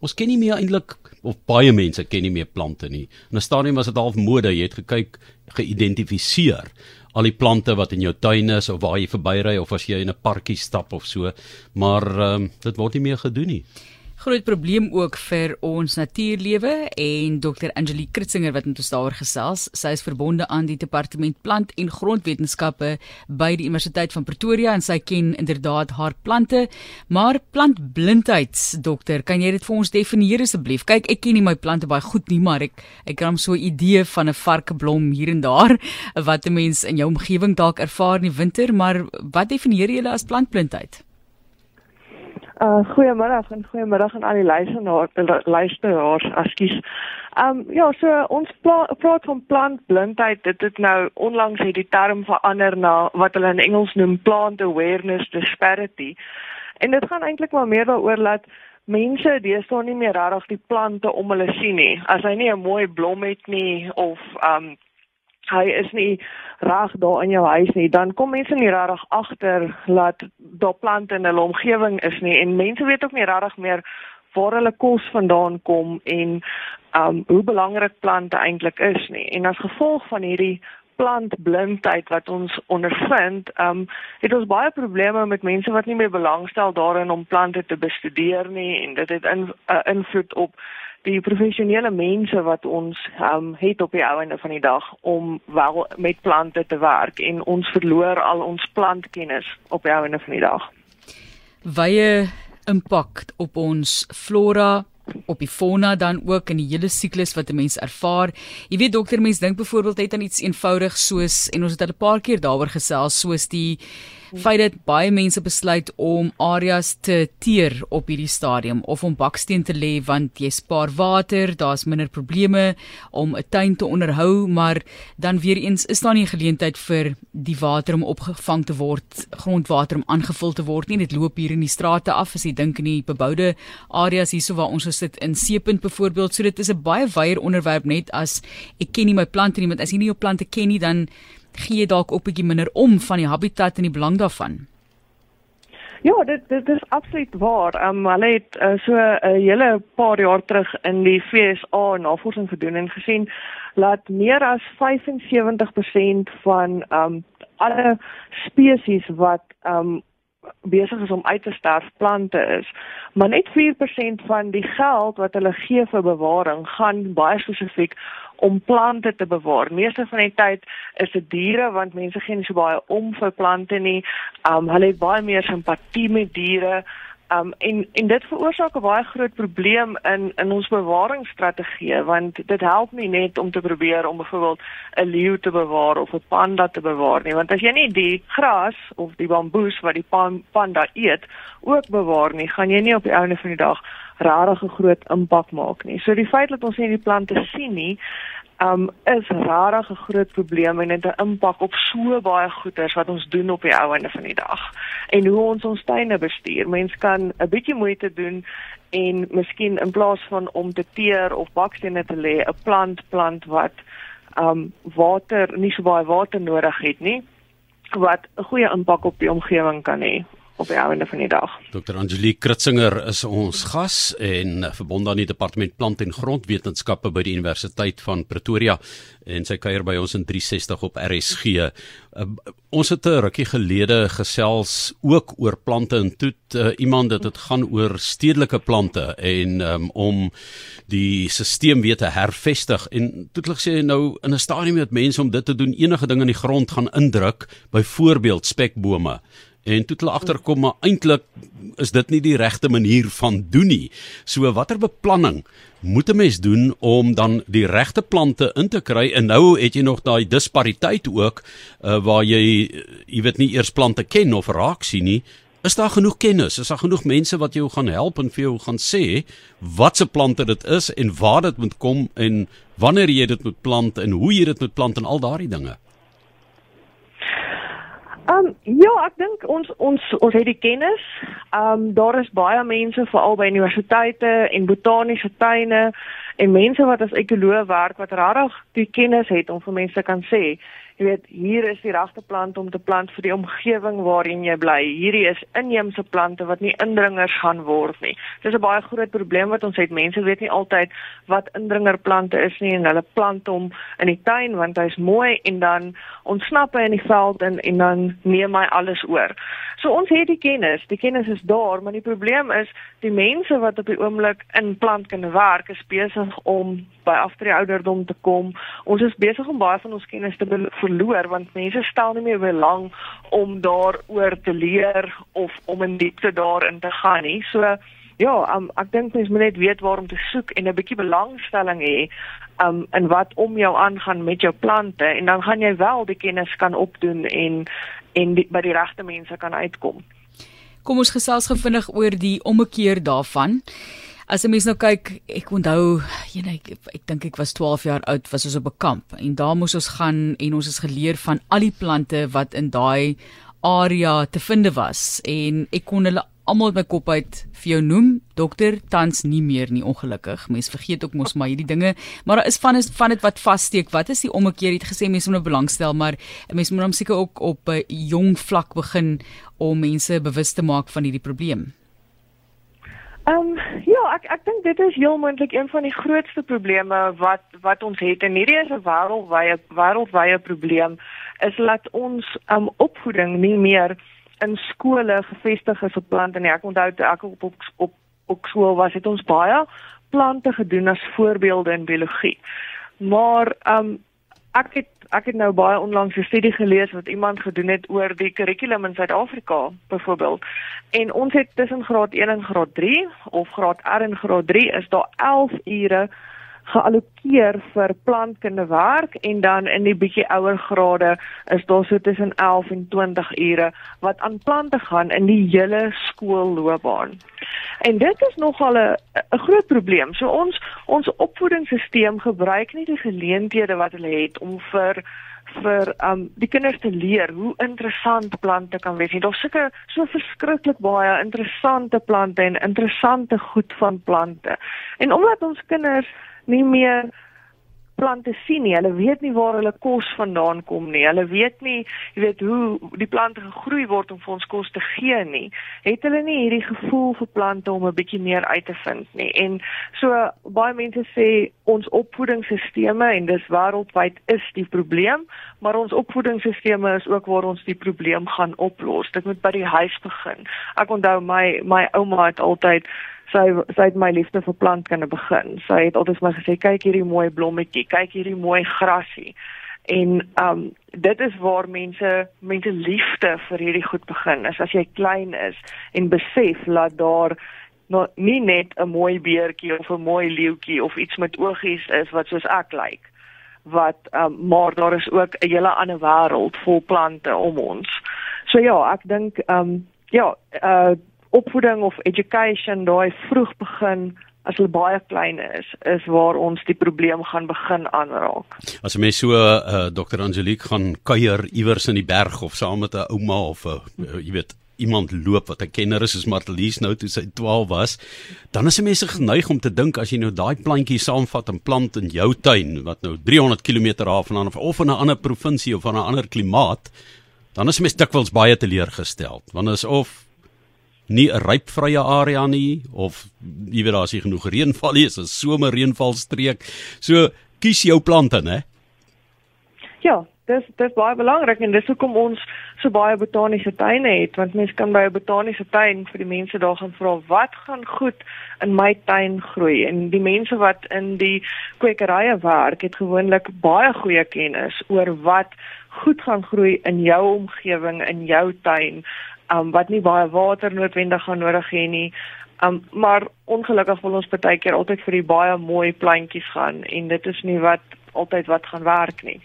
ons ken nie meer eintlik of baie mense ken nie meer plante nie. In 'n stadium was dit half mode, jy het gekyk, geïdentifiseer al die plante wat in jou tuin is of waar jy verbyry of as jy in 'n parkie stap of so, maar ehm um, dit word nie meer gedoen nie groot probleem ook vir ons natuurlewe en Dr Angelique Kritzinger wat met ons daaroor gesels. Sy is verbonde aan die departement plant en grondwetenskappe by die Universiteit van Pretoria en sy ken inderdaad haar plante. Maar plantblindheid, dokter, kan jy dit vir ons definieer asseblief? Kyk, ek ken nie my plante baie goed nie, maar ek ek kan so 'n idee van 'n varkeblom hier en daar wat 'n mens in jou omgewing dalk ervaar in die winter, maar wat definieer jy as plantblindheid? Uh goeiemôre en goeiemôre aan al die luisteraars, luisteraars, ekskuus. Um ja, so ons praat van plantblindheid. Dit het nou onlangs het die term verander na wat hulle in Engels noem plant awareness disparity. En dit gaan eintlik maar meer daaroor dat mense deesdae nie meer regtig die plante om hulle sien nie. As hy nie 'n mooi blom het nie of um hy is nie reg daar in jou huis nie, dan kom mense nie regtig agter dat daar plante in hulle omgewing is nie en mense weet ook nie regtig meer waar hulle kos vandaan kom en um hoe belangrik plante eintlik is nie. En as gevolg van hierdie plantblindheid wat ons ondervind, um het ons baie probleme met mense wat nie meer belangstel daarin om plante te bestudeer nie en dit het 'n in, uh, invloed op die professionele mense wat ons um, het op die einde van die dag om wel met plante te werk en ons verloor al ons plantkennis op die einde van die dag. Wye impak op ons flora op die fauna dan ook in die hele siklus wat 'n mens ervaar. Jy weet dokter mens dink byvoorbeeld net aan iets eenvoudig soos en ons het al 'n paar keer daaroor gesels soos die feit dat baie mense besluit om areas te teer op hierdie stadium of om baksteen te lê want jy spaar water, daar's minder probleme om 'n tuin te onderhou, maar dan weer eens is daar nie 'n geleentheid vir die water om opgevang te word, grondwater om aangevul te word nie. Dit loop hier in die strate af as jy dink in die beboude areas hierso waar ons sit in Seepunt byvoorbeeld. So dit is 'n baie wyeer onderwerp net as ek ken nie my plante nie, want as jy nie jou plante ken nie, dan gee dalk op 'n bietjie minder om van die habitat en die belang daarvan. Ja, dit dit is absoluut waar. Ehm um, hulle het uh, so 'n uh, hele paar jaar terug in die FSA navorsing gedoen en gesien dat meer as 75% van ehm um, alle spesies wat ehm um, besig is om uit te sterf plante is. Maar net 4% van die geld wat hulle gee vir bewaring gaan baie spesifiek om plante te bewaar. Meeste van die tyd is dit diere want mense gee nie so baie om vir plante nie. Um hulle het baie meer simpatie met diere. Um en en dit veroorsaak 'n baie groot probleem in in ons bewaringsstrategie want dit help nie net om te probeer om byvoorbeeld 'n leeu te bewaar of 'n panda te bewaar nie want as jy nie die gras of die bamboes wat die panda eet ook bewaar nie, gaan jy nie op die einde van die dag regtig 'n groot impak maak nie. So die feit dat ons nie die plante sien nie, um is regtig 'n groot probleem en dit 'n impak op so baie goeders wat ons doen op die ou einde van die dag. En hoe ons ons tuine bestuur. Mens kan 'n bietjie moeite doen en miskien in plaas van om te teer of bakstene te lê, 'n plant plant wat um water nie so baie water nodig het nie wat 'n goeie impak op die omgewing kan hê op die einde van die dag. Dr. Angelique Kritzinger is ons gas en verbonde aan die departement plant en grondwetenskappe by die Universiteit van Pretoria en sy kuier by ons in 360 op RSG. Uh, ons het 'n rukkie gelede gesels ook oor plante en toe uh, iemand dit het gaan oor stedelike plante en um, om die stelsel weer te hervestig en toe het gesê nou in 'n stadium met mense om dit te doen enige ding in die grond gaan indruk byvoorbeeld spekbome en toe hulle agterkom maar eintlik is dit nie die regte manier van doen nie. So watter beplanning moet 'n mens doen om dan die regte plante in te kry en nou het jy nog daai dispariteit ook uh, waar jy jy weet nie eers plante ken of raak sien nie. Is daar genoeg kennis? Is daar genoeg mense wat jou gaan help en vir jou gaan sê watse plante dit is en waar dit moet kom en wanneer jy dit moet plant en hoe jy dit moet plant en al daardie dinge? Ehm um, ja, ek dink ons ons ons het die kennis. Ehm um, daar is baie mense veral by universiteite en botaniese tuine en mense wat as ekoloog werk wat regtig die kennis het om vir mense kan sê, jy weet hier is die regte plant om te plant vir die omgewing waarin jy bly. Hierdie is inheemse plante wat nie indringers gaan word nie. Dis 'n baie groot probleem wat ons het. Mense weet nie altyd wat indringerplante is nie en hulle plant hom in die tuin want hy's mooi en dan ontsnap hy in die veld en en dan neem hy alles oor. So ons het die kennis, die kennis is daar, maar die probleem is die mense wat op die oomblik in plantkunde werk is besig om by aftree ouderdom te kom. Ons is besig om baie van ons kennis te verloor want mense stel nie meer belang om daaroor te leer of om in diepte daarin te gaan nie. So ja, um, ek dink mense moet net weet waar om te soek en 'n bietjie belangstelling hê um in wat om jou aangaan met jou plante en dan gaan jy wel die kennis kan opdoen en en die, by die regte mense kan uitkom. Kom ons gesels gevindig oor die ommekeer daarvan. As 'n mens nou kyk, ek onthou, jy weet ek, ek dink ek was 12 jaar oud, was ons op 'n kamp en daar moes ons gaan en ons is geleer van al die plante wat in daai area te vind was en ek kon hulle almal my kop uit vir jou noem. Dokter tans nie meer nie ongelukkig. Mense vergeet ook mos maar hierdie dinge. Maar daar is van is van dit wat vassteek. Wat is die ommekeer? Het gesê mense moet nou belangstel maar mense moet hom seker ook op 'n jong vlak begin om mense bewus te maak van hierdie probleem Ehm um, ja, ek ek dink dit is heel moontlik een van die grootste probleme wat wat ons het en hierdie is 'n wêreldwye wêreldwye probleem is dat ons um, opvoeding nie meer in skole gevestig is op plante nie. Ek onthou ek op op op, op skool was, het ons baie plante gedoen as voorbeelde in biologie. Maar ehm um, ek het ek het nou baie onlangs 'n studie gelees wat iemand gedoen het oor die kurrikulum in Suid-Afrika byvoorbeeld. En ons het tussen graad 1 en graad 3 of graad R en graad 3 is daar 11 ure geallokeer vir plantkundewerk en dan in die bietjie ouer grade is daar so tussen 11 en 20 ure wat aan plante gaan in die hele skoolloopbaan. En dit is nogal 'n groot probleem. So ons ons opvoedingsstelsel gebruik nie die geleenthede wat hulle het om vir vir um die kinders te leer hoe interessant plante kan wees. Daar's sulke so verskriklik baie interessante plante en interessante goed van plante. En omdat ons kinders nie meer plante sien nie. Hulle weet nie waar hulle kos vandaan kom nie. Hulle weet nie, jy weet hoe die plante gegroei word om vir ons kos te gee nie. Het hulle nie hierdie gevoel vir plante om 'n bietjie meer uit te vind nie. En so baie mense sê ons opvoedingsstelsels en dis wêreldwyd is die probleem, maar ons opvoedingsstelsels is ook waar ons die probleem gaan oplos. Dit moet by die huis begin. Ek onthou my my ouma het altyd sy sy het my liefde vir plantkunde begin. Sy het altyd vir my gesê kyk hierdie mooi blommetjie, kyk hierdie mooi grasie. En um dit is waar mense mense liefde vir hierdie goed begin. Is as jy klein is en besef dat daar nou nie net 'n mooi beertjie of 'n mooi leeuetjie of iets met oogies is wat soos ek lyk. Like, wat um maar daar is ook 'n hele ander wêreld vol plante om ons. So ja, ek dink um ja, uh opvoeding of education daai vroeg begin as hulle baie klein is is waar ons die probleem gaan begin aanraak. As 'n mens so uh, Dr. Angelique gaan kuier iewers in die berg of saam met 'n ouma of 'n uh, jy weet iemand loop wat 'n kenner is soos Martelies nou toe sy 12 was, dan is mense geneig om te dink as jy nou daai plantjie saamvat en plant in jou tuin wat nou 300 km af vandaan of in 'n ander provinsie of van 'n ander klimaat, dan is mense dikwels baie teleurgestel. Want is of nie 'n rypvrye area nie of jy weet daar is genoeg reënval nie, is 'n somerreënvalstreek. So kies jou plante, né? Ja, dis dis baie belangrik en dis hoekom ons so baie botaniese tuine het, want mense kan by 'n botaniese tuin vir die mense daar gaan vra wat gaan goed in my tuin groei en die mense wat in die kwekerye werk het gewoonlik baie goeie kennis oor wat goed gaan groei in jou omgewing in jou tuin um, wat nie baie water noodwendig gaan nodig hê nie. Um, maar ongelukkig wil ons baie keer altyd vir die baie mooi plantjies gaan en dit is nie wat altyd wat gaan werk nie.